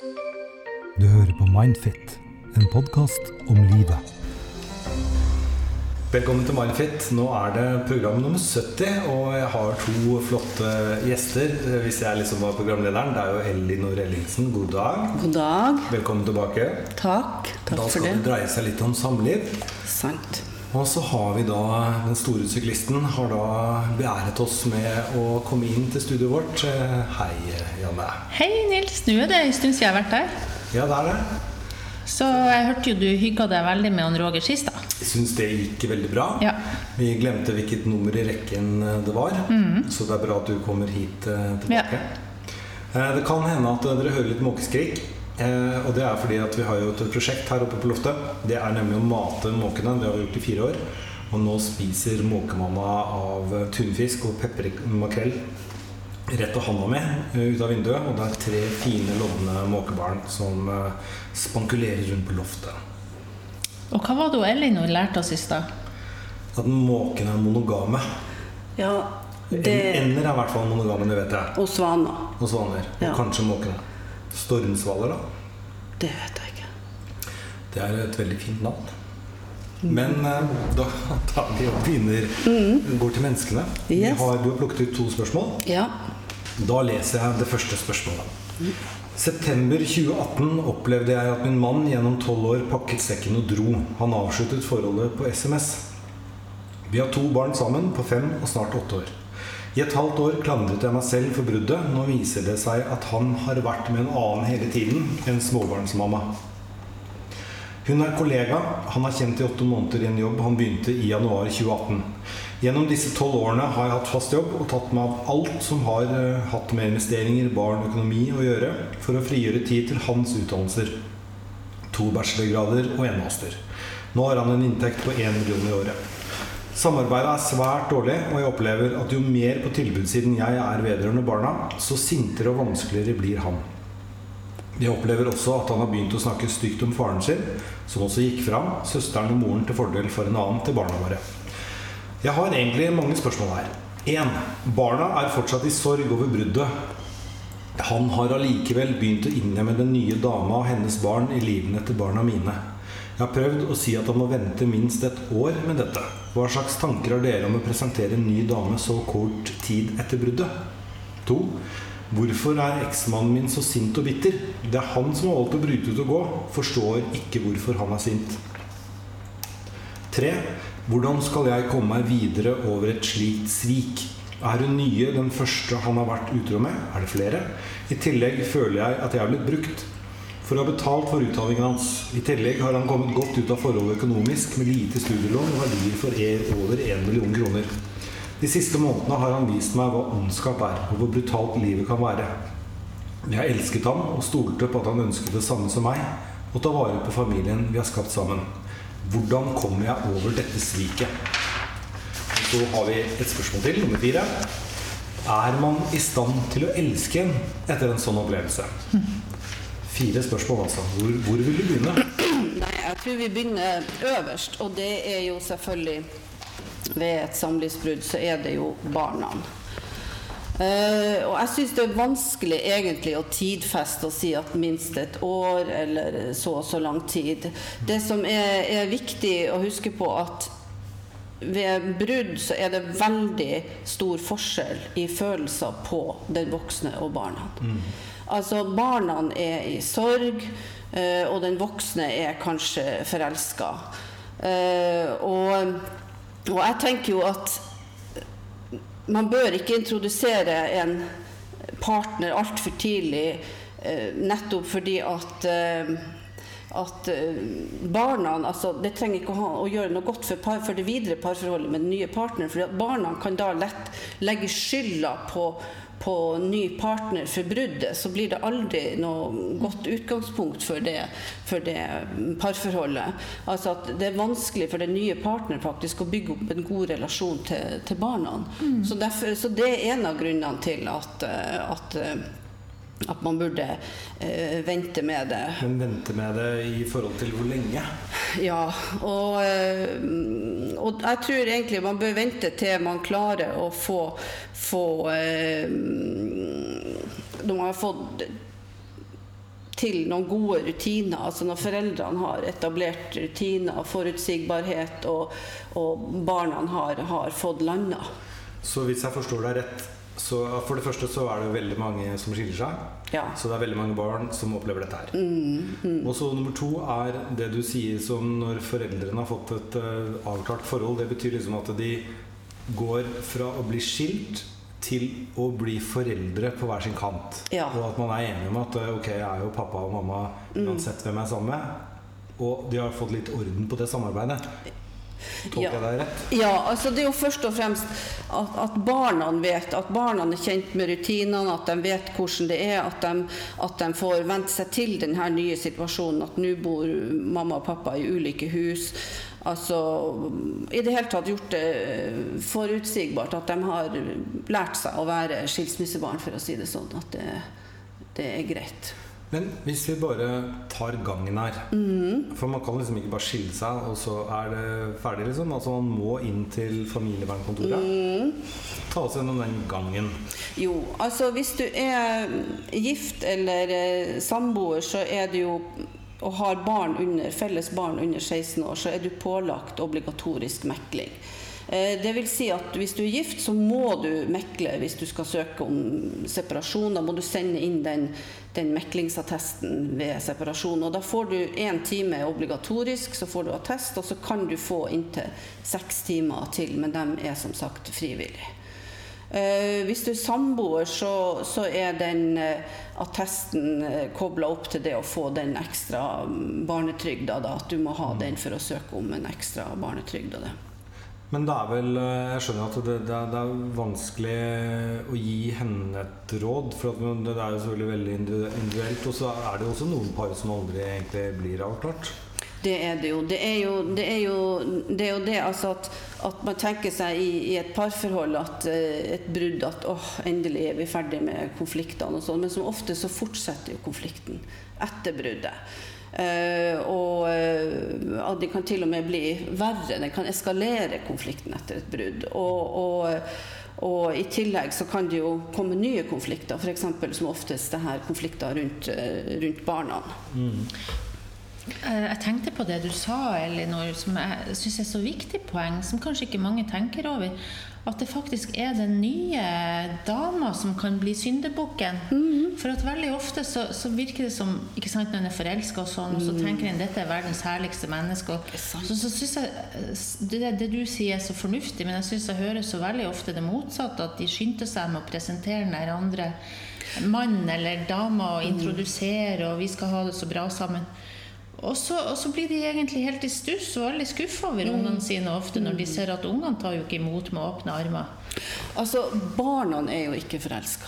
Du hører på Mindfit, en podkast om livet. Velkommen til Mindfit. Nå er det program nummer 70, og jeg har to flotte gjester. Hvis jeg liksom var programlederen. Det er jo Elinor Ellingsen. God dag. God dag. Velkommen tilbake. Takk. Takk for det. Da skal det det. dreie seg litt om samliv. Sant. Og så har vi da den store syklisten har da beæret oss med å komme inn til studioet vårt. Eh, Hei, Janne. Hei Nils, nå er det en stund siden jeg har vært her. Ja, det er det. Så jeg hørte jo du hygga deg veldig med han Roger sist, da. Jeg syns det gikk veldig bra. Ja. Vi glemte hvilket nummer i rekken eh, det var, så det er bra at du kommer hit eh, tilbake. Ja. Det kan hende at dere hører litt måkeskrik. Eh, Og det er fordi at vi har jo et prosjekt her oppe på loftet. Det er nemlig å mate måkene. Det har vi gjort i fire år. Og nå spiser måkemamma av tunfisk og peppermakrell rett av handa mi eh, ut av vinduet. Og det er tre fine, lodne måkebarn som eh, spankulerer rundt på loftet. Og hva var det hun Elinor lærte oss i stad? At måkene er monogame. Ja, det Ender er i hvert fall monogame, det vet jeg. Og svaner. Og svaner. Og Ja. kanskje måkene. Stormsvaler, da. Det vet jeg ikke. Det er et veldig fint navn. Men eh, da tar vi og begynner Går til menneskene. Vi Mm. Yes. har, du har plukket ut to spørsmål. Ja. Da leser jeg det første spørsmålet. September 2018 opplevde jeg at min mann gjennom tolv år pakket sekken og dro. Han avsluttet forholdet på SMS. Vi har to barn sammen på fem og snart åtte år. I et halvt år klandret jeg meg selv for bruddet. Nå viser det seg at han har vært med en annen hele tiden, en småbarnsmamma. Hun er kollega. Han har kjent i åtte måneder i en jobb han begynte i januar 2018. Gjennom disse tolv årene har jeg hatt fast jobb og tatt meg av alt som har eh, hatt med investeringer, barn, økonomi å gjøre, for å frigjøre tid til hans utdannelser. To bachelorgrader og en master. Nå har han en inntekt på 1 million i året. Samarbeidet er svært dårlig, og jeg opplever at jo mer på tilbudssiden jeg er vedrørende barna, så sintere og vanskeligere blir han. Jeg opplever også at han har begynt å snakke stygt om faren sin, som også gikk fram, søsteren og moren til fordel for en annen til barna våre. Jeg har egentlig mange spørsmål her. 1. Barna er fortsatt i sorg over bruddet. Han har allikevel begynt å innlemme den nye dama og hennes barn i livene til barna mine. Jeg har prøvd å si at han må vente minst et år med dette. Hva slags tanker har dere om å presentere en ny dame så kort tid etter bruddet? 2. Hvorfor er eksmannen min så sint og bitter? Det er han som har valgt å bryte ut og gå. Forstår ikke hvorfor han er sint. 3. Hvordan skal jeg komme meg videre over et slikt svik? Er hun nye den første han har vært utro med? Er det flere? I tillegg føler jeg at jeg er blitt brukt. For å ha betalt for utdanningen hans. I tillegg har han kommet godt ut av forholdet økonomisk med lite studielån og verdier for over 1 million kroner. De siste månedene har han vist meg hva ondskap er, og hvor brutalt livet kan være. Jeg elsket ham og stolte på at han ønsket det samme som meg, å ta vare på familien vi har skapt sammen. Hvordan kommer jeg over dette sviket? Så har vi et spørsmål til, nummer fire. Er man i stand til å elske en etter en sånn opplevelse? Fire spørsmål, altså. Hvor, hvor vil du begynne? Nei, jeg tror vi begynner øverst, og det er jo selvfølgelig Ved et samlivsbrudd så er det jo barna. Uh, og jeg syns det er vanskelig egentlig å tidfeste og si at minst et år eller så og så lang tid. Det som er, er viktig å huske på at ved brudd så er det veldig stor forskjell i følelser på den voksne og barna. Altså barna er i sorg, eh, og den voksne er kanskje forelska. Eh, og, og jeg tenker jo at man bør ikke introdusere en partner altfor tidlig, eh, nettopp fordi at at eh, barna altså, Det trenger ikke å, ha, å gjøre noe godt for, par, for det videre parforholdet med den nye partneren. For barna kan da lett legge skylda på, på ny partner for bruddet. Så blir det aldri noe godt utgangspunkt for det, for det parforholdet. Altså at Det er vanskelig for den nye partneren faktisk å bygge opp en god relasjon til, til barna. Så, derfor, så det er en av grunnene til at, eh, at eh, at man burde eh, vente med det. Men vente med det i forhold til hvor lenge? Ja, og, eh, og jeg tror egentlig man bør vente til man klarer å få, få eh, Når man har fått til noen gode rutiner. Altså når foreldrene har etablert rutiner, forutsigbarhet, og, og barna har, har fått landa. Så hvis jeg forstår deg rett, så for det første så er det veldig mange som skiller seg. Ja. Så det er veldig mange barn som opplever dette her. Og så nummer to er det du sier som når foreldrene har fått et uh, avklart forhold. Det betyr liksom at de går fra å bli skilt til å bli foreldre på hver sin kant. Ja. Og at man er enig om at eh, ok, jeg er jo pappa og mamma uansett hvem jeg er sammen med. Og de har fått litt orden på det samarbeidet. Tolker Ja. jeg deg rett? Ja, altså det er jo først og fremst at, at barna vet, at barna er kjent med rutinene, at de vet hvordan det er, at de, at de får vent seg til denne nye situasjonen, at nå bor mamma og pappa i ulike hus. Altså i det hele tatt gjort det forutsigbart, at de har lært seg å være skilsmissebarn, for å si det sånn, at det, det er greit. Men hvis vi bare tar gangen her For man kan liksom ikke bare skille seg, og så er det ferdig, liksom. Altså man må inn til familievernkontoret. Ta oss gjennom den gangen. Jo, altså hvis du er gift eller eh, samboer, så er det jo og har barn under, felles barn under 16 år, så er du pålagt obligatorisk mekling. Eh, Det vil si at hvis du er gift, så må du mekle hvis du skal søke om separasjon. Da må du sende inn den, den meklingsattesten ved separasjon. Og da får du én time obligatorisk, så får du attest, og så kan du få inntil seks timer til, men de er som sagt frivillige. Eh, hvis du er samboer, så, så er den eh, attesten eh, kobla opp til det å få den ekstra mm, barnetrygda. Da, at du må ha den for å søke om en ekstra barnetrygd. og det. Men det er vel eh, Jeg skjønner at det, det, er, det er vanskelig å gi henne et råd. For det er jo selvfølgelig veldig individuelt. Og så er det jo også noen par som aldri egentlig blir avklart. Det er det jo. Det er jo det, er jo, det, er jo det altså at, at man tenker seg i, i et parforhold at eh, et brudd at åh, endelig er vi ferdig med konfliktene og sånn. Men som ofte så fortsetter jo konflikten etter bruddet. Eh, og eh, at de kan til og med bli verre. Den kan eskalere konflikten etter et brudd. Og, og, og i tillegg så kan det jo komme nye konflikter, f.eks. som oftest det her konflikter rundt, eh, rundt barna. Mm. Jeg tenkte på det du sa, Elinor, som jeg syns er så viktig poeng, som kanskje ikke mange tenker over. At det faktisk er den nye dama som kan bli syndebukken. For at veldig ofte så, så virker det som ikke sant, når en er forelska og sånn, og så tenker en dette er verdens herligste menneske. Og, så, så synes jeg det, det du sier er så fornuftig, men jeg syns jeg hører så veldig ofte det motsatte. At de skynder seg med å presentere den andre mannen eller dama og introdusere, og vi skal ha det så bra sammen. Og så, og så blir de egentlig helt i stuss og veldig skuffa over ungene sine ofte når de ser at ungene tar jo ikke imot med åpne armer. Altså, barna er jo ikke forelska.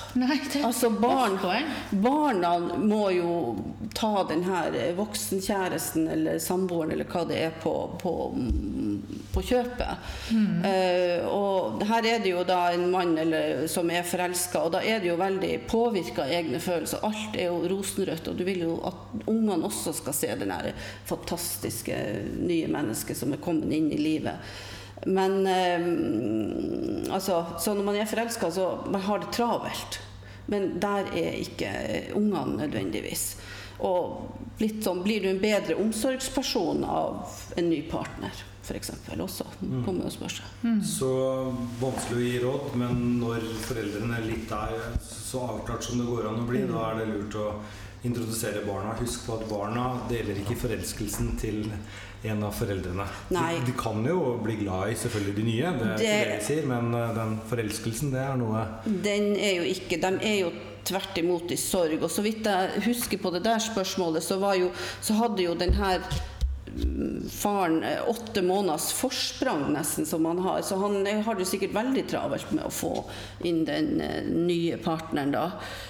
Altså, barn, barna må jo ta den her voksenkjæresten eller samboeren eller hva det er på, på, på kjøpet. Eh, og her er det jo da en mann eller, som er forelska, og da er det jo veldig påvirka av egne følelser. Alt er jo rosenrødt, og du vil jo at ungene også skal se det fantastiske nye mennesket som er kommet inn i livet. Men eh, altså, så når man er forelska, så man har det travelt. Men der er ikke ungene nødvendigvis. Og litt sånn, blir du en bedre omsorgsperson av en ny partner, f.eks. også? Kommer og spør seg. Så vanskelig å gi råd, men når foreldrene litt er så avklart som det går an å bli, da er det lurt å introdusere barna. Husk på at barna deler ikke forelskelsen til en av foreldrene. De, Nei. de kan jo bli glad i selvfølgelig de nye, det Det- det sier, men eh, den forelskelsen, det er noe Den er jo ikke De er jo tvert imot i sorg. Og så vidt jeg husker på det der spørsmålet, så, var jo, så hadde jo den her faren eh, åtte måneders forsprang nesten som han har. Så han eh, har det sikkert veldig travelt med å få inn den eh, nye partneren da.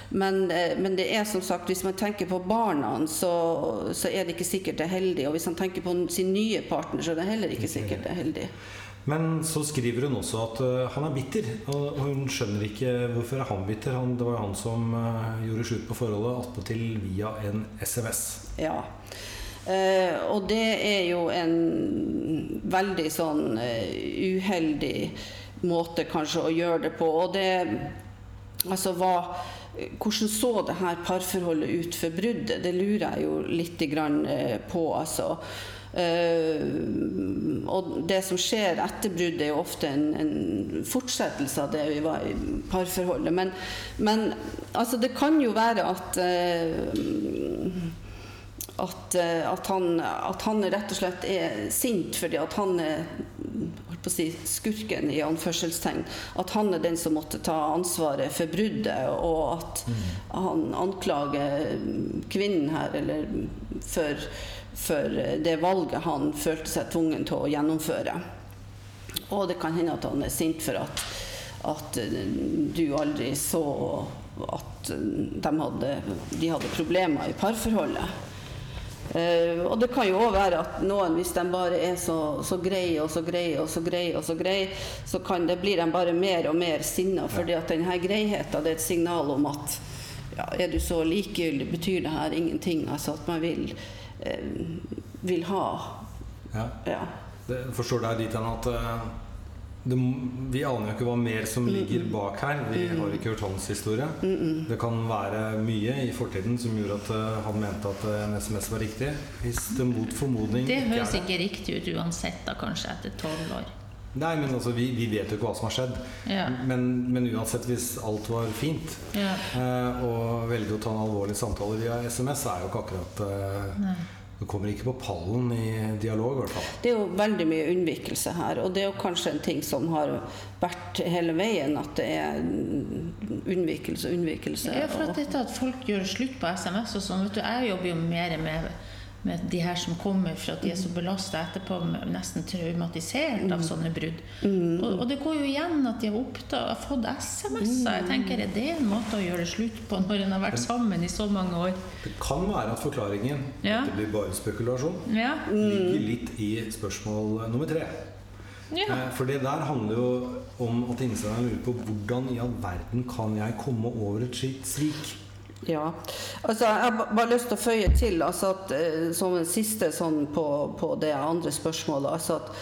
Men, men det er som sagt, hvis man tenker på barna, så, så er det ikke sikkert det er heldig. Og hvis han tenker på sin nye partner, så er det heller ikke sikkert det er heldig. Men så skriver hun også at uh, han er bitter, og og hun skjønner ikke hvorfor er han bitter. Han, det var jo han som uh, gjorde slutt på forholdet, attpåtil via en SMS. Ja. Eh, og det er jo en veldig sånn eh, uheldig måte kanskje å gjøre det på. Og det Altså hva, hvordan så det her parforholdet ut for bruddet? Det lurer jeg jo litt eh, på, altså. Uh, og det som skjer etter bruddet, er jo ofte en, en fortsettelse av det vi var i parforholdet. Men, men altså, det kan jo være at eh, at, eh, at, han, at han rett og slett er sint fordi at han er holdt på å si, skurken i anførselstegn. At han er den som måtte ta ansvaret for bruddet, og at han anklager kvinnen her eller for, for det valget han følte seg tvungen til å gjennomføre. Og det kan hende at han er sint for at, at du aldri så at de hadde, de hadde problemer i parforholdet. Uh, og det kan jo òg være at noen, hvis de bare er så, så greie og så greie og så greie, og så greie, så kan det, blir de bare mer og mer sinna. fordi at denne greiheten det er et signal om at ja, er du så likegyldig, betyr det her ingenting. Altså at man vil, uh, vil ha Ja. ja. Det, forstår deg dit hen at eh, det, vi aner jo ikke hva mer som ligger bak her. Vi har ikke hørt hans historie. Det kan være mye i fortiden som gjorde at eh, han mente at eh, en SMS var riktig. Hvis det mot formodning Det ikke høres er det. ikke riktig ut uansett, da, kanskje etter tolv år. Nei, men altså, vi, vi vet jo ikke hva som har skjedd. Ja. Men, men uansett, hvis alt var fint, Ja. eh, å velge å ta en alvorlig samtale via SMS, er jo ikke akkurat eh, Du kommer ikke på pallen i dialog, i hvert fall. Det er jo veldig mye unnvikelse her, og det er jo kanskje en ting som har vært hele veien, at det er unnvikelse og unnvikelse. Ja, for at dette at folk gjør slutt på SMS og sånn, vet du, jeg jobber jo mer med, med de her som kommer for at de er så belasta etterpå, nesten traumatisert Mm. av sånne brudd. Og, og det går jo igjen at de har, opptatt, har fått SMS-er. Jeg tenker, Er det en måte å gjøre det slutt på når en har vært sammen i så mange år? Det kan være at forklaringen Ja. det blir bare spekulasjon, Ja. ligger litt i spørsmål nummer tre. ja. Eh, For det der handler jo om at innsenderen lurer på hvordan i all verden kan jeg komme over et slikt svik? Ja. Altså, jeg har bare lyst til å føye til altså at, eh, som en siste sånn på, på det andre spørsmålet altså at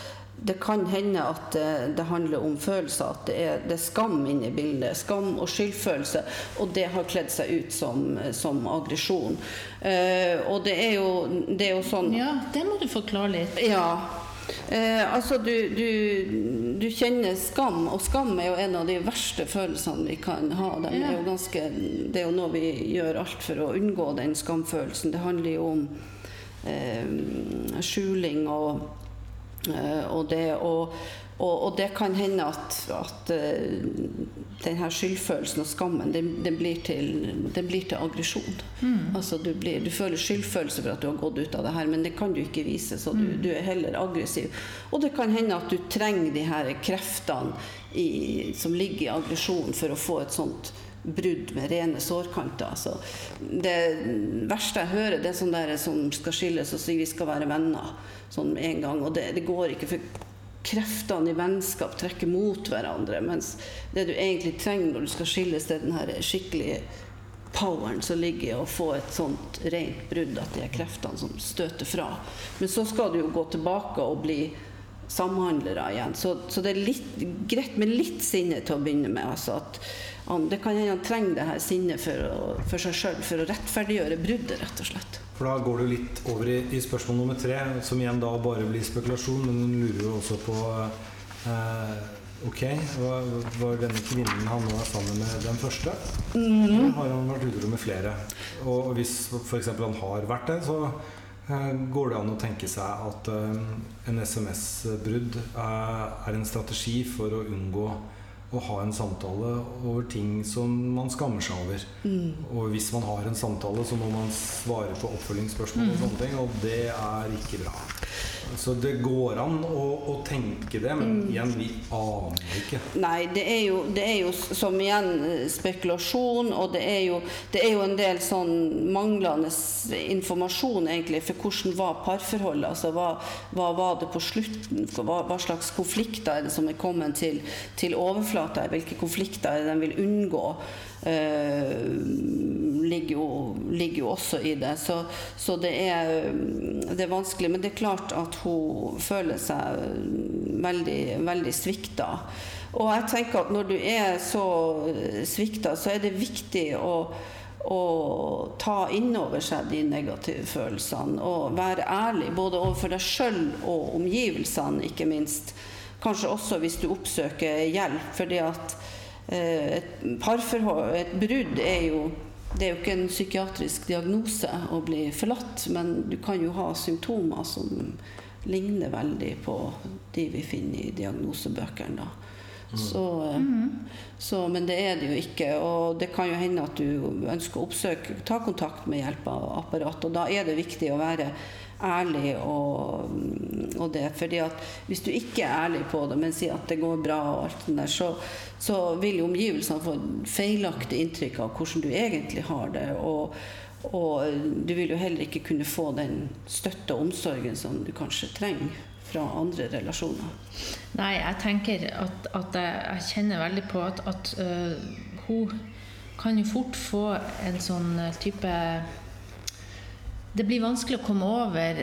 det kan hende at eh, det handler om følelser, at det er, det er skam inne i bildet. Skam og skyldfølelse. Og det har kledd seg ut som, som aggresjon. Eh, og det er, jo, det er jo sånn ja, det må du forklare litt. Ja. Eh, altså, du, du, du kjenner skam, og skam er jo en av de verste følelsene vi kan ha. De er jo ganske, det er jo noe vi gjør alt for å unngå den skamfølelsen. Det handler jo om eh, skjuling og, eh, og det og, og, og det kan hende at, at eh, den her skyldfølelsen og skammen den, den blir til, den blir til aggresjon. Altså du, blir, du føler skyldfølelse for at du har gått ut av det her, men det kan du ikke vise, så du, du er heller aggressiv. Og det kan hende at du trenger de her kreftene i, som ligger i aggresjon for å få et sånt brudd med rene sårkanter. Altså, det verste jeg hører, det er sånn der som skal skilles og sier vi skal være venner sånn en gang. Og det, det går ikke, for kreftene i vennskap trekker mot hverandre. Mens det du egentlig trenger når du skal skilles, det er den her skikkelige poweren som ligger i å få et sånt rent brudd, at de er kreftene som støter fra. Men så skal du jo gå tilbake og bli samhandlere igjen. Så, så det er litt, greit med litt sinne til å begynne med. Altså at han, det kan hende han trenger det her sinnet for, for seg sjøl, for å rettferdiggjøre bruddet, rett og slett. For da går du litt over i, i spørsmål nummer tre, som igjen da bare blir spekulasjon, men hun lurer jo også på eh, Ok, var, var denne kvinnen han nå er sammen med den første? Eller har han vært utro med flere? Og hvis f.eks. han har vært det, så eh, går det an å tenke seg at eh, en SMS-brudd eh, er en strategi for å unngå å ha en samtale over ting som man skammer seg over. Og hvis man har en samtale, så må man svare på oppfølgingsspørsmål og sånne ting, og det er ikke bra. Så det går an å, å tenke det, men igjen, vi aner ikke. Nei, det er jo, det er jo som igjen eh, spekulasjon, og det er, jo, det er jo en del sånn manglende informasjon egentlig for hvordan var parforholdet. Altså hva, hva var det på slutten? Hva, hva slags konflikter er det som er kommet til, til overflata? Hvilke konflikter er det de vil unngå? Eh, ligger, jo, ligger jo også i det. Så, så det, er, det er vanskelig. Men det er klart at hun føler seg veldig, veldig svikta. Og jeg tenker at når du er så svikta, så er det viktig å, og ta inn over seg de negative følelsene. Og være ærlig både overfor deg sjøl og omgivelsene, ikke minst. Kanskje også hvis du oppsøker hjelp. fordi at et parforhold, et brudd, er jo det er jo ikke en psykiatrisk diagnose å bli forlatt, men du kan jo ha symptomer som ligner veldig på de vi finner i diagnosebøkene. da. Så, eh, så, men det er det jo ikke. Og det kan jo hende at du ønsker å oppsøke, ta kontakt med hjelpeapparat. Og da er det viktig å være ærlig og, og det. fordi at hvis du ikke er ærlig på det, men sier at det går bra, og alt det der, så, så vil jo omgivelsene få feilaktig inntrykk av hvordan du egentlig har det. Og, og du vil jo heller ikke kunne få den støtte og omsorgen som du kanskje trenger fra andre relasjoner. Nei, jeg tenker at, at jeg, jeg, kjenner veldig på at, at uh, hun kan jo fort få en sånn type det blir vanskelig å komme over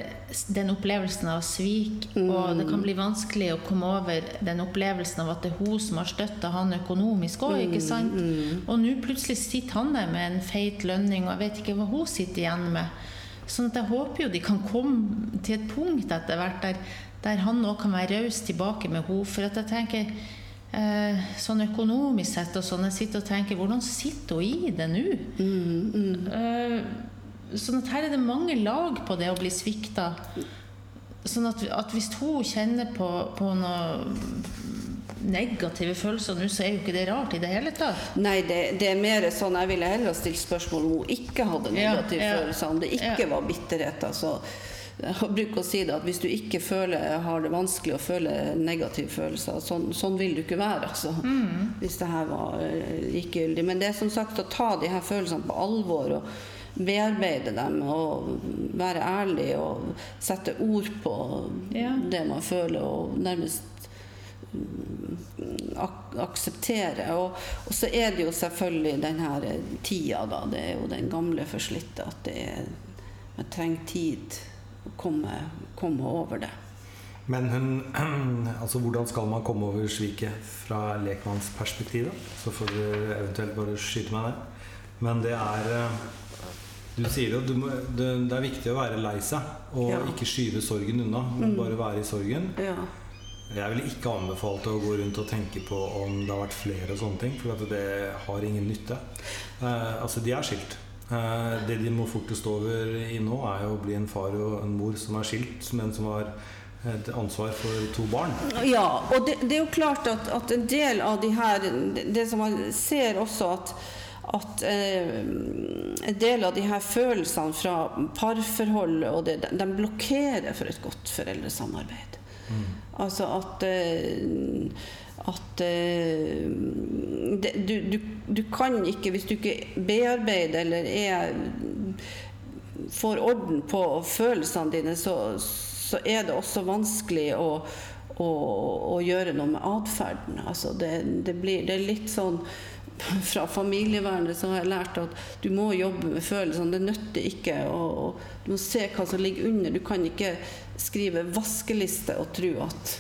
den opplevelsen av svik. Mm. Og det kan bli vanskelig å komme over den opplevelsen av at det er hun som har støtta han økonomisk òg, ikke mm, sant? Mm. Og nå plutselig sitter han der med en feit lønning, og jeg vet ikke hva hun sitter igjen med. Sånn at jeg håper jo de kan komme til et punkt etter hvert der, der han òg kan være raus tilbake med henne. For at jeg tenker eh, sånn økonomisk sett og sånn, jeg sitter og tenker hvordan sitter hun i det nå? Mm, mm. eh, Sånn at her er det mange lag på det å bli svikta. Sånn at, at hvis hun kjenner på, på noe negative følelser nå, så er jo ikke det rart i det hele tatt. Nei, det, det er mer sånn Jeg ville heller stilt spørsmål om hun ikke hadde negative ja, ja, følelser, om det ikke ja. var bitterhet. altså jeg bruker å si det at hvis du ikke føler, har det vanskelig å føle negative følelser, sånn, sånn vil du ikke være. Altså, mm. Hvis det her var likegyldig. Men det er som sagt å ta de her følelsene på alvor. og bearbeide dem og være ærlig og sette ord på ja. det man føler, og nærmest mm, ak akseptere. Og, og, så er det jo selvfølgelig den her tida, da. Det er jo den gamle forslitte at det er, man trenger tid å komme, komme over det. Men hun, altså hvordan skal man komme over sviket fra lekmannsperspektivet? Så får du eventuelt bare skyte meg ned. Men det er eh, du sier jo at det, er viktig å være lei seg og ja. ikke skyve sorgen unna, men mm. bare være i sorgen. Ja. Jeg ville ikke anbefalt å gå rundt og tenke på om det har vært flere og sånne ting, for det har ingen nytte. Eh, altså, de er skilt. Eh, det de må fortest over i nå, er jo å bli en far og en mor som er skilt, men som har et ansvar for to barn. Ja, og det, det er jo klart at, at, en del av de her Det som man ser også at at eh, en del av de her følelsene fra parforholdet og det, de blokkerer for et godt foreldresamarbeid. Mm. Altså at eh, at eh, det, du, du, du, kan ikke, hvis du ikke bearbeider eller er får orden på følelsene dine, så, så er det også vanskelig å, å, gjøre noe med atferden. Altså det, det, blir, det er litt sånn fra familievernet så har jeg lært at du må jobbe med følelsene. Det nytter ikke å Du må se hva som ligger under. Du kan ikke skrive vaskeliste og tro at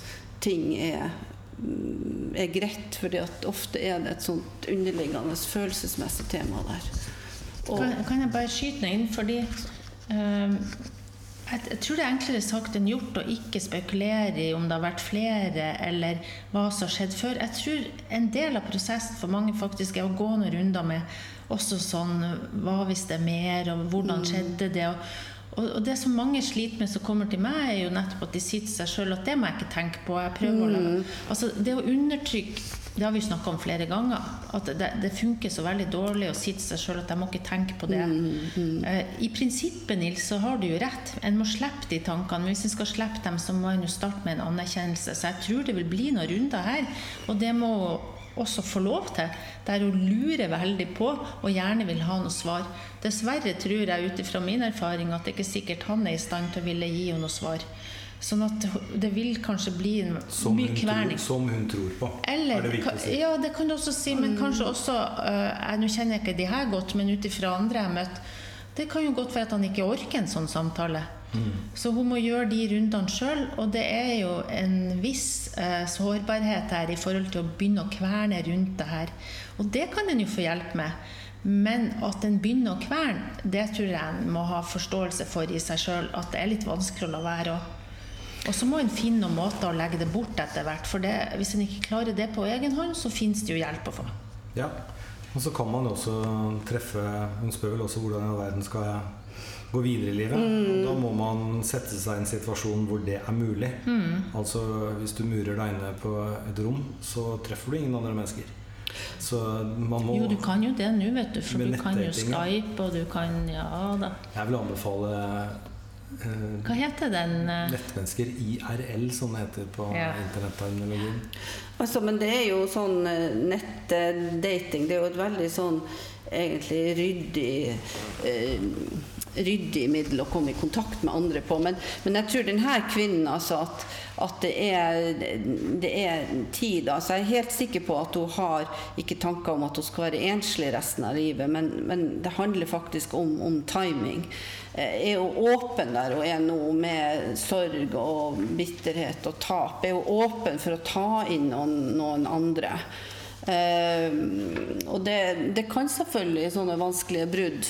ting er, mm, er greit, for ofte er det et sånt underliggende følelsesmessig tema der. Og, kan, kan, jeg bare skyte inn? Fordi um jeg, tror det er enklere sagt enn gjort å ikke spekulere i om det har vært flere, eller hva som har skjedd før. Jeg tror en del av prosessen for mange faktisk er å gå noen runder med også sånn Hva hvis det er mer, og hvordan mm. skjedde det? Og, og, og det som mange sliter med som kommer til meg, er jo nettopp at de sier til seg sjøl at det må jeg ikke tenke på. Jeg prøver mm. å la, altså Det å undertrykke det har vi snakka om flere ganger. At det, det, funker så veldig dårlig å si til seg sjøl at jeg må ikke tenke på det. Mm, mm. Eh, I prinsippet, Nils, så har du jo rett. En må slippe de tankene. Men hvis en skal slippe dem, så må en jo starte med en anerkjennelse. Så jeg tror det vil bli noen runder her. Og det må også få lov til. Der hun lurer veldig på og gjerne vil ha noe svar. Dessverre tror jeg ut ifra min erfaring at det ikke er sikkert han er i stand til å ville gi henne noe svar. Sånn at det vil kanskje bli som mye kverning. Som hun tror på, Eller, er det viktig å si. Ja, det kan du også si. Men mm. kanskje også uh, Nå kjenner jeg ikke de her godt, men ut ifra andre jeg har møtt Det kan jo godt være at han ikke orker en sånn samtale. Så hun må gjøre de rundene sjøl, og det er jo en viss uh, sårbarhet her i forhold til å begynne å kverne rundt det her. Og det kan en jo få hjelp med. Men at en begynner å kverne, det tror jeg en må ha forståelse for i seg sjøl. At det er litt vanskelig å la være. Og, og så må en finne noen måter å legge det bort etter hvert. For det, hvis en ikke klarer det på egen hånd, så finnes det jo hjelp å få. Ja. Og så kan man jo også treffe Hun spør vel også hvordan i verden skal jeg gå videre i livet. Mm. Da må man sette seg i en situasjon hvor det er mulig. Altså hvis du murer deg inne på et rom, så treffer du ingen andre mennesker. Så man må Jo, du kan jo det nå, vet du. For du kan jo. Skype, og du kan Ja da. Jeg vil anbefale Hva heter den? eh, nettmennesker IRL, som det heter på Ja. internetterminologien. Altså, men det er jo sånn eh, nettdating. Det er jo et veldig sånn egentlig ryddig eh, ryddig middel å komme i kontakt med andre på. Men, men jeg tror denne kvinnen, altså at, at det, er, det er tid. Altså jeg er helt sikker på at hun har ikke tanker om at hun skal være enslig resten av livet, men, men det handler faktisk om, om timing. Eh, Er hun åpen der hun er nå med sorg og bitterhet og tap? Er hun åpen for å ta inn noen, noen andre? Eh, og det, det kan selvfølgelig, sånne vanskelige brudd,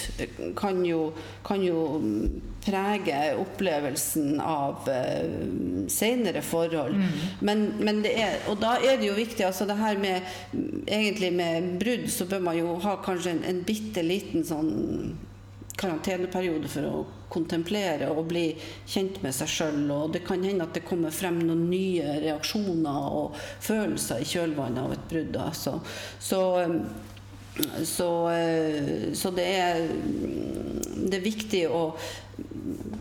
kan jo, kan jo prege opplevelsen av eh, senere forhold. Men, men det er, og da er det jo viktig, altså det her med egentlig med brudd, så bør man jo ha kanskje en, en bitte liten sånn karanteneperiode for å kontemplere og bli kjent med seg sjøl. Og det kan hende at det kommer frem noen nye reaksjoner og følelser i kjølvannet av et brudd. Altså. Så, så, så, eh, så det, er, det er viktig å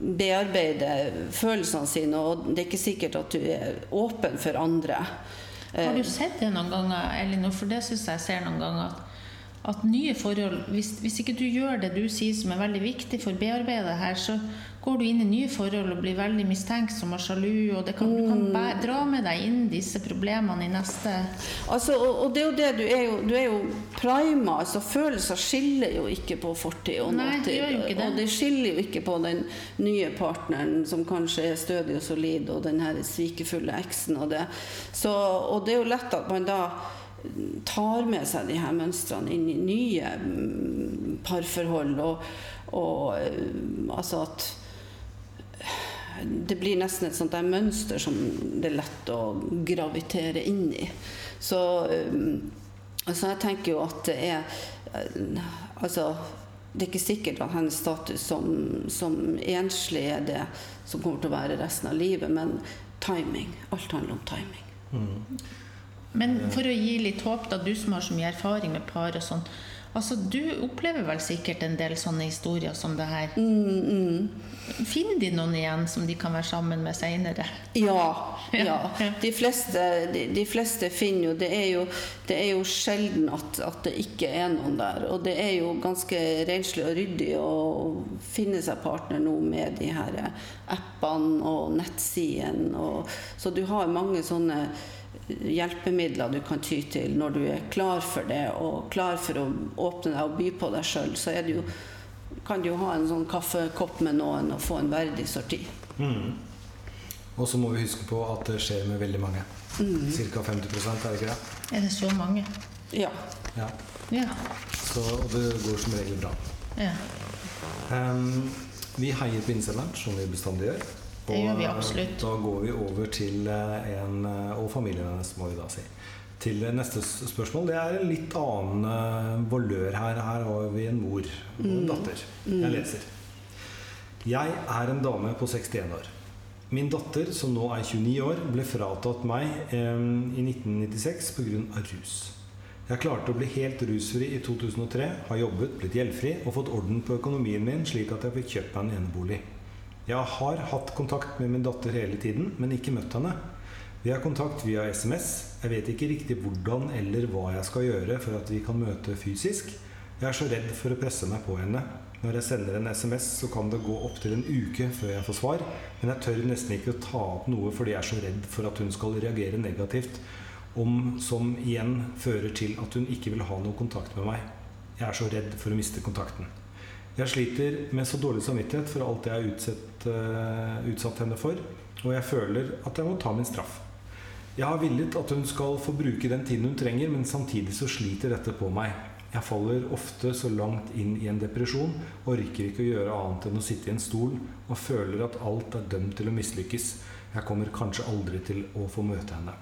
bearbeide følelsene sine, og det er ikke sikkert at du er åpen for andre. Har du sett det noen ganger, Elinor? For det syns jeg ser noen ganger. at at nye forhold, hvis, hvis ikke du gjør det du sier som er veldig viktig for bearbeidet her, så går du inn i nye forhold og blir veldig mistenksom og sjalu, og det kan, du kan bæ, dra med deg inn disse problemene i neste Altså, og, og det er jo det, du er jo, du er jo prima. Altså, følelser skiller jo ikke på fortid og Nei, nåtid. det gjør ikke det. Og det skiller jo ikke på den nye partneren som kanskje er stødig og solid, og den her svikefulle eksen og det. Så, og det er jo lett at man da tar med seg de her mønstrene inn i nye mm, parforhold, og, og eh, altså at det blir nesten et sånt der mønster som det er lett å gravitere inn i. Så um, altså jeg tenker jo at det er uh, Altså, det er ikke sikkert at hennes status som, som enslig er det som kommer til å være resten av livet, men timing. Alt handler om timing. Men for å gi litt håp, da, du som har så mye erfaring med par og sånn. Altså, Du opplever vel sikkert en del sånne historier som det her. Finner de noen igjen som de kan være sammen med seinere? Ja. ja. Ja. De, fleste, de, de fleste finner jo Det er jo, det er jo sjelden at, at det ikke er noen der. Og det er jo ganske renslig og ryddig å finne seg partner nå med de her appene og nettsidene. Så du har mange sånne hjelpemidler du kan ty til når du er klar for det og klar for å åpne deg og by på deg sjøl. Så er det jo, kan du jo ha en sånn kaffekopp med noen og få en verdig sorti. Og så må vi huske på at det skjer med veldig mange. Ca. 50 er det ikke det? Er det så mange? Ja. Ja. Ja. Så, og det går som regel bra. ja. Um, vi heier på innsenderen, som vi bestandig gjør. Det gjør vi eh, absolutt. Da går vi over til eh, en eh, Og familien hennes, må vi da si. Til eh, neste spørsmål. Det er en litt annen eh, valør her. Her har vi en mor og en datter. Jeg leser. Jeg er en dame på 61 år. Min datter, som nå er 29 år, ble fratatt meg eh, i 1996 pga. rus. Jeg klarte å bli helt rusfri i 2003, har jobbet, blitt gjeldfri og fått orden på økonomien min slik at jeg fikk kjøpt meg en enebolig. Jeg har hatt kontakt med min datter hele tiden, men ikke møtt henne. Vi har kontakt via SMS. Jeg vet ikke riktig hvordan eller hva jeg skal gjøre for at vi kan møte fysisk. Jeg er så redd for å presse meg på henne. Når jeg sender en SMS, så kan det gå opptil en uke før jeg får svar, men jeg tør nesten ikke å ta opp noe fordi jeg er så redd for at hun skal reagere negativt, om, som igjen fører til at hun ikke vil ha noe kontakt med meg. Jeg er så redd for å miste kontakten. Jeg sliter med så dårlig samvittighet for alt jeg har utsatt, uh, utsatt henne for, og jeg føler at jeg må ta min straff. Jeg har villet at hun skal få bruke den tiden hun trenger, men samtidig så sliter dette på meg. Jeg faller ofte så langt inn i en depresjon og orker ikke å gjøre annet enn å sitte i en stol og føler at alt er dømt til å mislykkes. Jeg kommer kanskje aldri til å få møte henne.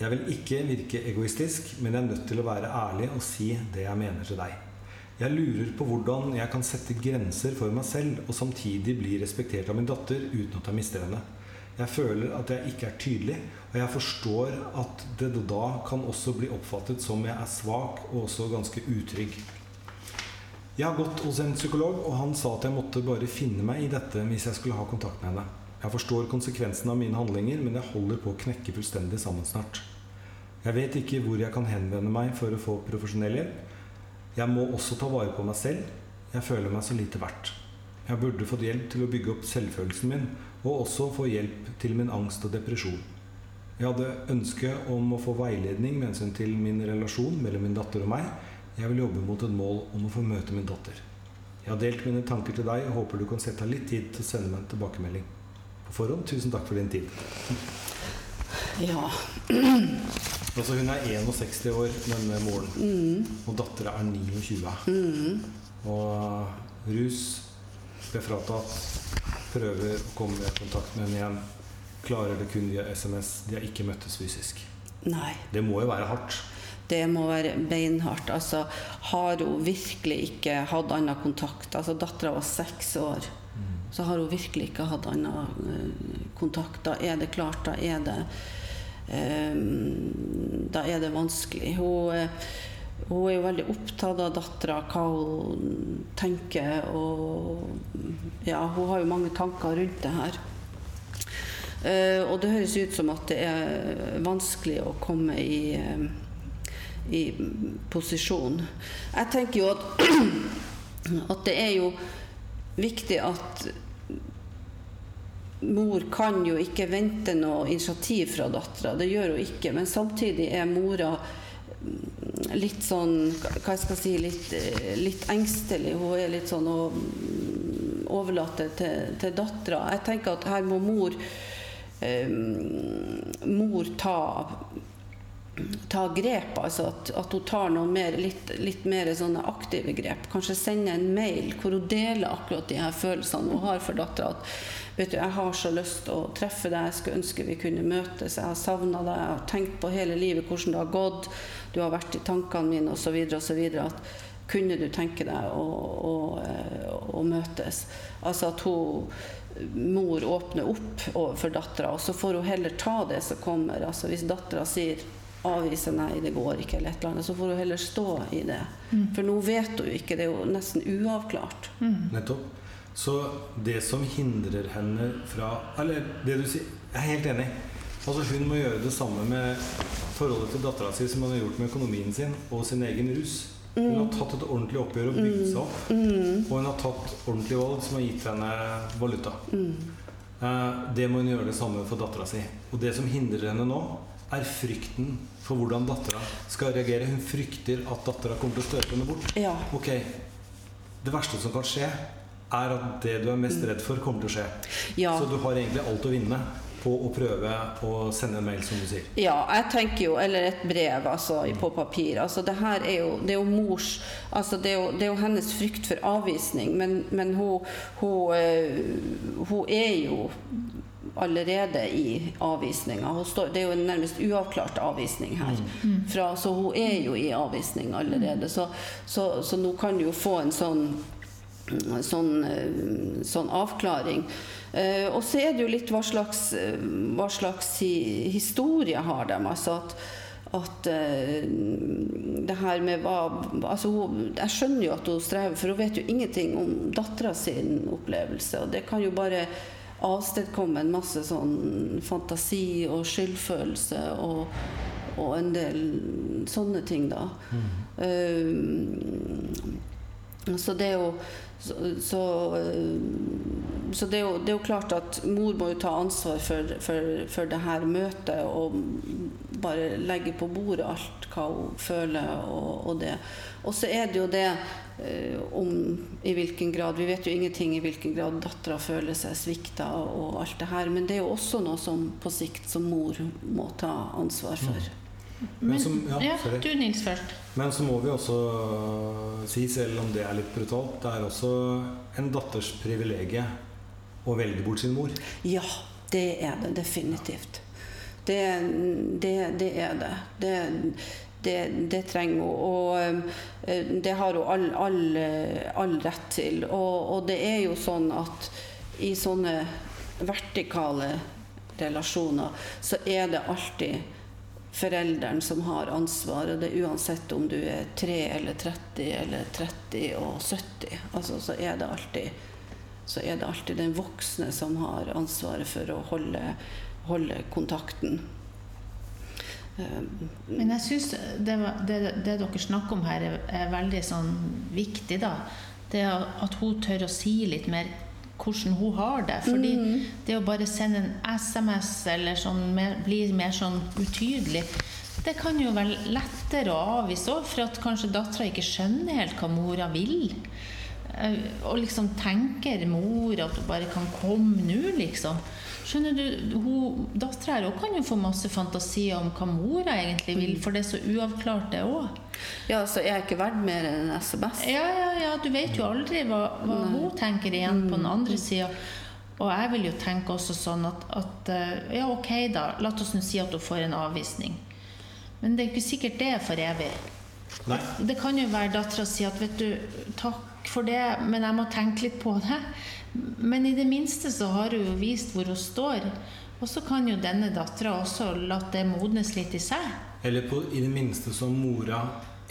Jeg vil ikke virke egoistisk, men jeg er nødt til å være ærlig og si det jeg mener til deg. Jeg lurer på hvordan jeg kan sette grenser for meg selv og samtidig bli respektert av min datter uten at jeg mister henne. Jeg føler at jeg ikke er tydelig, og jeg forstår at det da kan også bli oppfattet som jeg er svak og også ganske utrygg. Jeg har gått hos en psykolog, og han sa at jeg måtte bare finne meg i dette hvis jeg skulle ha kontakt med henne. Jeg forstår konsekvensen av mine handlinger, men jeg holder på å knekke fullstendig sammen snart. Jeg vet ikke hvor jeg kan henvende meg for å få profesjonell hjelp. Jeg må også ta vare på meg selv. Jeg føler meg så lite verdt. Jeg burde fått hjelp til å bygge opp selvfølelsen min, og også få hjelp til min angst og depresjon. Jeg hadde ønske om å få veiledning med hensyn til min relasjon mellom min datter og meg. Jeg vil jobbe mot et mål om å få møte min datter. Jeg har delt mine tanker til deg og håper du kan sette av litt tid til å sende meg en tilbakemelding. På forhånd, tusen takk for din tid. Ja. Altså Hun er 61 år, denne moren. Og dattera er 29. Og rus ble fratatt. Prøver å komme i kontakt med henne igjen. Klarer det kun via SMS. De har ikke møttes fysisk. Nei. Det må jo være hardt. Det må være beinhardt. Altså, har hun virkelig ikke hatt annen kontakt Altså, Dattera var seks år. Så har hun virkelig ikke hatt annen eh, kontakt. Da er det klart, da er det eh, Da er det vanskelig. Hun, eh, hun er jo veldig opptatt av dattera, hva hun tenker. Og ja, hun har jo mange tanker rundt det her. Eh, og det høres ut som at det er vanskelig å komme i eh, i posisjon. Jeg tenker jo at, at det er jo viktig at mor kan jo ikke vente noe initiativ fra dattera. Det gjør hun ikke. Men samtidig er mora litt sånn Hva jeg skal si litt, litt engstelig. Hun er litt sånn og overlater til, til dattera. Jeg tenker at her må mor eh, mor ta ta grep, altså at, at, hun tar noe mer, litt, litt mer sånne aktive grep. Kanskje sende en mail hvor hun deler akkurat de her følelsene hun har for dattera. At vet du, jeg har så lyst til å treffe deg, jeg skulle ønske vi kunne møtes. Jeg har savna deg, jeg har tenkt på hele livet hvordan det har gått. Du har vært i tankene mine osv. osv. At kunne du tenke deg å, å, å møtes? Altså at hun mor åpner opp for dattera, og så får hun heller ta det som kommer. Altså Hvis dattera sier avvise nei, det går ikke, eller et eller annet, så får hun heller stå i det. Mm. For nå vet hun jo ikke, det er jo nesten uavklart. Mm. Nettopp. Så det som hindrer henne fra Eller det du sier Jeg er helt enig. Altså Hun må gjøre det samme med forholdet til dattera si som hun har gjort med økonomien sin og sin egen rus. Hun har tatt et ordentlig oppgjør og bygd seg opp. Mm. Og hun har tatt ordentlige valg som har gitt henne valuta. Eh, det må hun gjøre det samme for dattera si. Og det som hindrer henne nå, er frykten for hvordan dattera skal reagere. Hun frykter at dattera kommer til å støte henne bort. Ja. Ok, Det verste som kan skje, er at det du er mest redd for, kommer til å skje. Ja. Så du har egentlig alt å vinne på å prøve å sende en mail, som du sier. Ja, jeg tenker jo Eller et brev altså, på papir. Altså, det her er jo, det er jo mors altså, det, er jo, det er jo hennes frykt for avvisning, men, men hun, hun, øh, hun er jo allerede i avvisninga. Det er jo en nærmest uavklart avvisning her. Fra, så hun er jo i avvisning allerede. Så, så, så nå kan du jo få en sånn, sånn, sånn avklaring. Uh, og så er det jo litt hva slags, hva slags historie har de. Altså at, at uh, det her med hva altså hun, Jeg skjønner jo at hun strever, for hun vet jo ingenting om dattera sin opplevelse. Og det kan jo bare avstedkomme en masse sånn fantasi og skyldfølelse og, og en del sånne ting, da. Mm. Uh, så det jo så, så, så det, er jo, det, er jo, klart at mor må jo ta ansvar for, for, for det her møtet og bare legge på bordet alt hva hun føler og, og det. Og så er det jo det eh, om i hvilken grad Vi vet jo ingenting i hvilken grad dattera føler seg svikta og alt det her, men det er jo også noe som på sikt som mor må ta ansvar for. Men Men, som- ja, ja, du Nils først. Men så må vi også øh, si, selv om det er litt brutalt, det er også en datters privilegie å velge bort sin mor. Ja, det er det definitivt. Det, det, det er det. Det, det, det trenger hun. Og eh, det har hun all, all, eh, all rett til. Og, og det er jo sånn at i sånne vertikale relasjoner så er det alltid forelderen som har ansvaret. Det er uansett om du er 3 eller 30 eller 30 og 70. Altså, så er alltid så er det alltid den voksne som har ansvaret for å holde, holde kontakten. Um, Men jeg syns det, det, det dere snakker om her, er, er veldig sånn viktig, da. Det at hun tør å si litt mer hvordan hun har det. Fordi det å bare sende en SMS eller sånn mer, bli mer sånn utydelig, det kan jo være lettere å avvise òg, for at kanskje dattera ikke skjønner helt hva mora vil. Eh, Og liksom tenker mor at hun bare kan komme nå, liksom. Skjønner du, Dattera her kan jo få masse fantasier om hva mora egentlig vil, for det er så uavklart, det òg. ja, så er jeg ikke verdt mer enn en SMS. Ja, ja, ja, du vet jo aldri hva, hva hun tenker igjen på den andre sida. Og jeg vil jo tenke også sånn at, at eh, Ja, ok, da. La oss nå si at hun får en avvisning. Men det er ikke sikkert det er for evig. Nei. Det kan jo være dattera si at vet du, takk for det, men jeg må tenke litt på det. Men i det minste så har hun jo vist hvor hun står. Og så kan jo denne dattera også la det modnes litt i seg. Eller på, i det minste som mora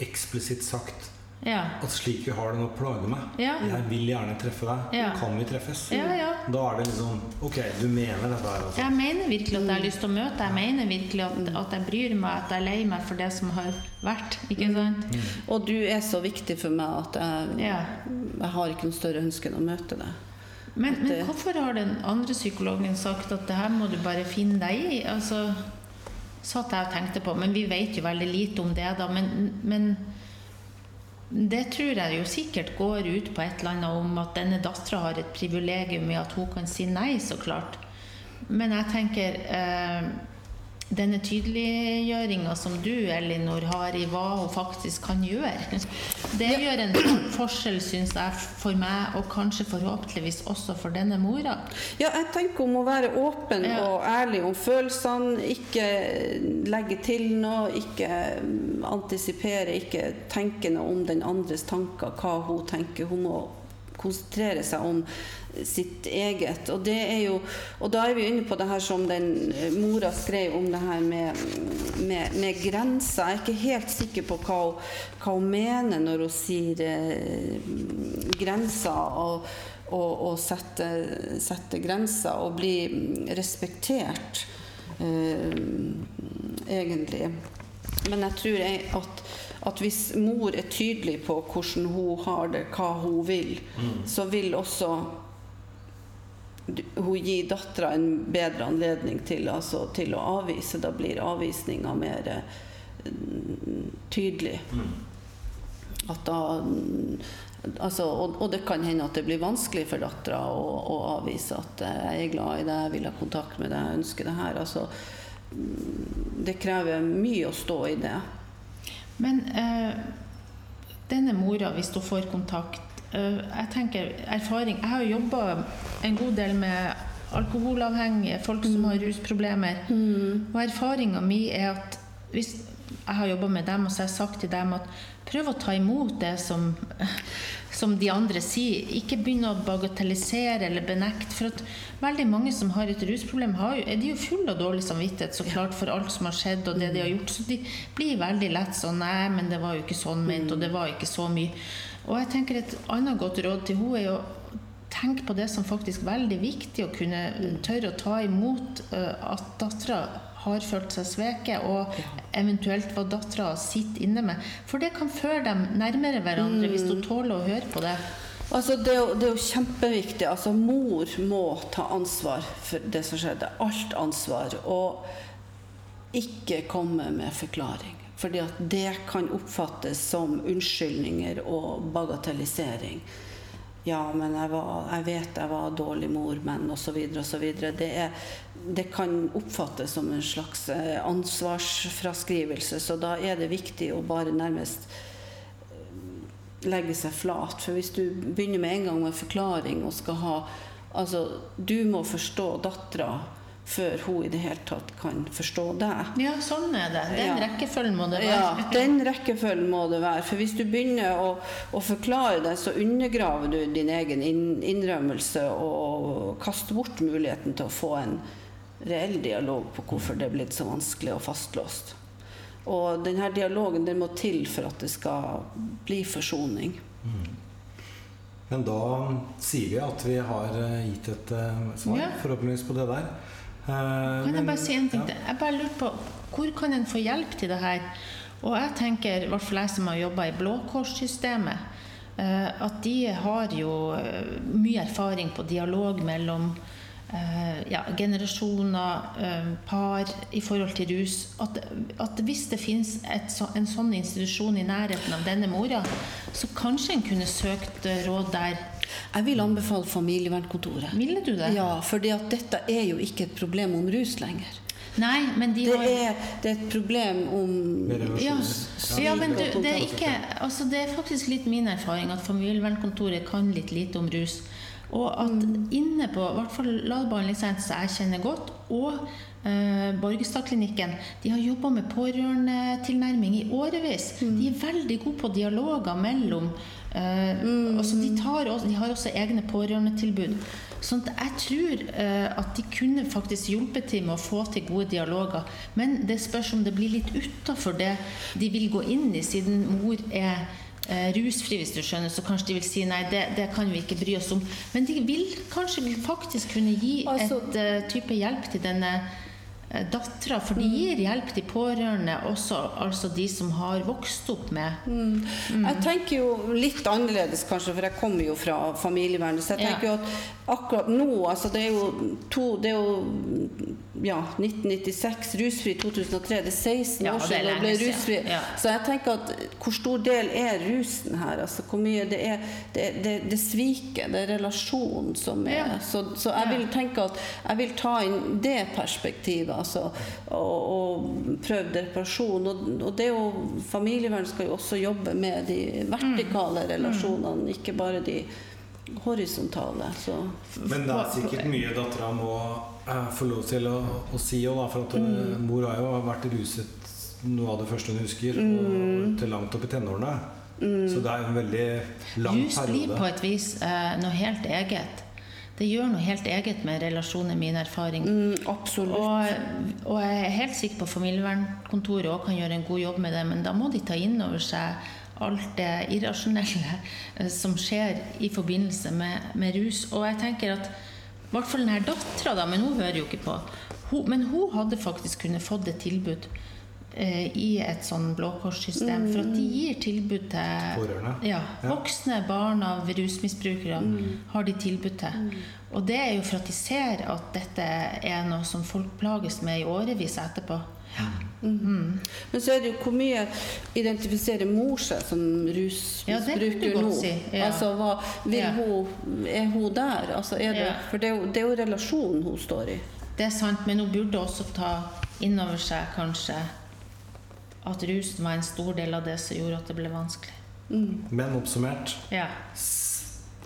eksplisitt sagt Ja. at slik vi har det nå, plager meg. Ja. Jeg vil gjerne treffe deg. Ja. Kan vi treffes? Ja, ja. Da er det liksom Ok, du mener dette her, altså. Jeg mener virkelig at jeg har lyst til å møte deg. Jeg mener virkelig at, at jeg bryr meg, at jeg er lei meg for det som har vært. Ikke sant? Og du er så viktig for meg at jeg, Ja. jeg har ikke noe større ønske enn å møte deg. Men, men hvorfor har den andre psykologen sagt at det her må du bare finne deg i? Altså, satt jeg og tenkte på, men vi vet jo veldig lite om det, da. Men, men det tror jeg jo sikkert går ut på et eller annet om at denne dattera har et privilegium i at hun kan si nei, så klart. Men jeg tenker eh, denne tydeliggjøringa som du, Elinor, har i hva hun faktisk kan gjøre, det gjør en forskjell, syns jeg, for meg, og kanskje forhåpentligvis også for denne mora. Ja, jeg tenker om å være åpen Ja. og ærlig om følelsene. Ikke legge til noe, ikke antisipere, ikke tenke noe om den andres tanker, hva hun tenker. Hun må konsentrere seg om sitt eget. Og, det er jo, og da er vi inne på det her som den eh, mora skrev om det her med, med, med grenser. Jeg er ikke helt sikker på hva hun, hva hun mener når hun sier eh, grenser. og og, og sette, sette grenser og bli mm, respektert, eh, egentlig. Men jeg tror jeg at, at hvis mor er tydelig på hvordan hun har det, hva hun vil, så vil også hun gir dattera en bedre anledning til, altså, til å avvise. Da blir avvisninga mer eh, tydelig. At da altså, og, og det kan hende at det blir vanskelig for dattera å, å avvise at eh, jeg er glad i deg, jeg vil ha kontakt med deg, jeg ønsker det her. Altså, mm, det krever mye å stå i det. Men eh, denne mora, hvis hun får kontakt Jeg tenker erfaring Jeg har jo jobba en god del med alkoholavhengige, folk som har rusproblemer. Og erfaringa mi er at hvis jeg har jobba med dem, og så har jeg sagt til dem at prøv å ta imot det som, som de andre sier. Ikke begynn å bagatellisere eller benekte. For at veldig mange som har et rusproblem, har jo, er de jo fulle av dårlig samvittighet så klart for alt som har skjedd og det de har gjort. Så de blir veldig lett sånn Nei, men det var jo ikke sånn ment, og det var ikke så mye. Og jeg tenker et annet godt råd til henne er jo tenke på det som faktisk er veldig viktig, å kunne tørre å ta imot eh, at dattera har følt seg sveket, og eventuelt hva dattera sitter inne med. For det kan føre dem nærmere hverandre hvis hun tåler å høre på det. Altså, det, er jo, det er jo kjempeviktig. Altså, mor må ta ansvar for det som skjedde. Alt ansvar. Og ikke komme med forklaring. Fordi at det kan oppfattes som unnskyldninger og bagatellisering. Ja, men jeg, var, jeg vet jeg var dårlig mor, men osv. osv. Det, er- det kan oppfattes som en slags eh, ansvarsfraskrivelse, så da er det viktig å bare nærmest legge seg flat. For hvis du begynner med en gang med forklaring og skal ha Altså, du må forstå dattera før hun i det hele tatt kan forstå deg. Ja, sånn er det. Den Ja. rekkefølgen må det være. Ja, den rekkefølgen må det være. For hvis du begynner å, å forklare det, så undergraver du din egen innrømmelse og kaster bort muligheten til å få en reell dialog på hvorfor det er blitt så vanskelig og fastlåst. Og denne dialogen den må til for at det skal bli forsoning. Men da sier vi at vi har eh, gitt et eh, svar, Ja. forhåpentligvis, på det der. Eh, Kan jeg bare si en ting til? Jeg bare lurer på, Hvor kan en få hjelp til det her? Og jeg tenker, i hvert fall jeg som har jobba i Blå Kors-systemet, eh, at de har jo eh, mye erfaring på dialog mellom ja, generasjoner, eh, par i forhold til rus. At, at hvis det finnes et, en sånn institusjon i nærheten av denne mora, så kanskje en kunne søkt eh, råd der. Jeg vil anbefale familievernkontoret. Ville du det? Ja, fordi at dette er jo ikke et problem om rus lenger. Nei, men de Det har er, det er et problem om Ja, ja men du, det, er ikke, altså det er faktisk litt min erfaring at familievernkontoret kan litt lite om rus. Og at inne på i hvert fall Ladbehandlingssenteret, som jeg kjenner godt, og eh, Borgestadklinikken, de har jobba med pårørendetilnærming i årevis. De er veldig gode på dialoger mellom eh, altså de, tar også, de har også egne pårørendetilbud. Sånn at jeg tror eh, at de kunne faktisk hjulpet til med å få til gode dialoger. Men det spørs om det blir litt utafor det de vil gå inn i, siden mor er rusfri, hvis du skjønner, så kanskje de vil si nei, det, det kan vi ikke bry oss om. Men de vil kanskje faktisk kunne gi Altså- et uh, type hjelp til denne dattera, for de gir hjelp til pårørende, også altså de som har vokst opp med Jeg tenker jo litt annerledes, kanskje, for jeg kommer jo fra familievernet. Så jeg Ja. tenker jo at akkurat nå altså Det er jo, to, det er jo ja, 1996, rusfri 2003. Det er 16 Ja, år siden jeg ble rusfri. Ja. Så jeg tenker at hvor stor del er rusen her? Altså hvor mye Det er det, det, det sviket, det er relasjonen som er Ja. Så, så jeg vil tenke at jeg vil ta inn det perspektivet, altså. Og, og prøvd reparasjon. Og, og det jo Familievern skal jo også jobbe med de vertikale relasjonene, ikke bare de horisontale. Så Men det er sikkert mye dattera må eh, få lov til å, å si òg, for at mm. mor har jo vært ruset noe av det første hun husker, og til langt opp i tenårene. Så det er jo en veldig lang Rus blir på et vis eh, noe helt eget. Det gjør noe helt eget med relasjoner, min erfaring. mm, absolutt. Og, og jeg er helt sikker på at familievernkontoret også kan gjøre en god jobb med det, men da må de ta inn over seg alt det irrasjonelle eh, som skjer i forbindelse med, med rus. Og jeg tenker at i hvert fall denne dattera, da, men hun hører jo ikke på. Hun, men hun hadde faktisk kunnet fått et tilbud i et sånn Blå Kors-system. For at de gir tilbud til Pårørende. ja, Ja. voksne barn av rusmisbrukere har de tilbud til. Og det er jo for at de ser at dette er noe som folk plages med i årevis etterpå. Men så er det jo hvor mye identifiserer mor seg som Ja, rusmisbruker ja, nå? si, ja. Altså, hva, vil Ja. hun, er hun der? Altså, er det, Ja. For det er, jo, det er jo relasjonen hun står i. Det er sant, men hun burde også ta inn over seg kanskje at rusen var en stor del av det som gjorde at det ble vanskelig. Men oppsummert, Ja.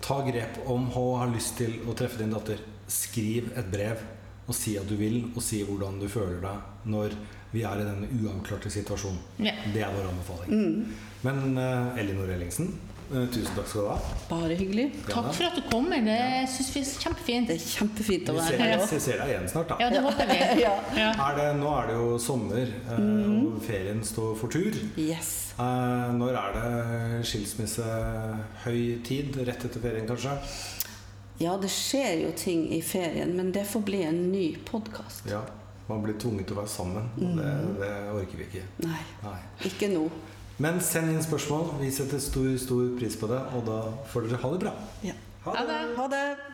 ta grep om hun har lyst til å treffe din datter. Skriv et brev og si at du vil, og si hvordan du føler deg når vi er i denne uavklarte situasjonen. Ja. Det er vår anbefaling. Men uh, Elinor Ellingsen, tusen takk skal du ha. Bare hyggelig. Takk for at du kommer. Det syns vi er kjempefint. Det er kjempefint å være her vi ser deg igjen snart, da. Ja, det håper vi. Ja. Ja. Er det, nå er det jo sommer, eh, og ferien står for tur. Yes. Eh, når er det skilsmissehøytid? Rett etter ferien, kanskje? Ja, det skjer jo ting i ferien, men det får bli en ny podkast. Ja. Man blir tvunget til å være sammen. og Det, det orker vi ikke. Nei, Nei. ikke nå. Men send inn spørsmål. Vi setter stor, stor pris på det, og da får dere ha det bra. Ja. Ha Ha det. Ha det.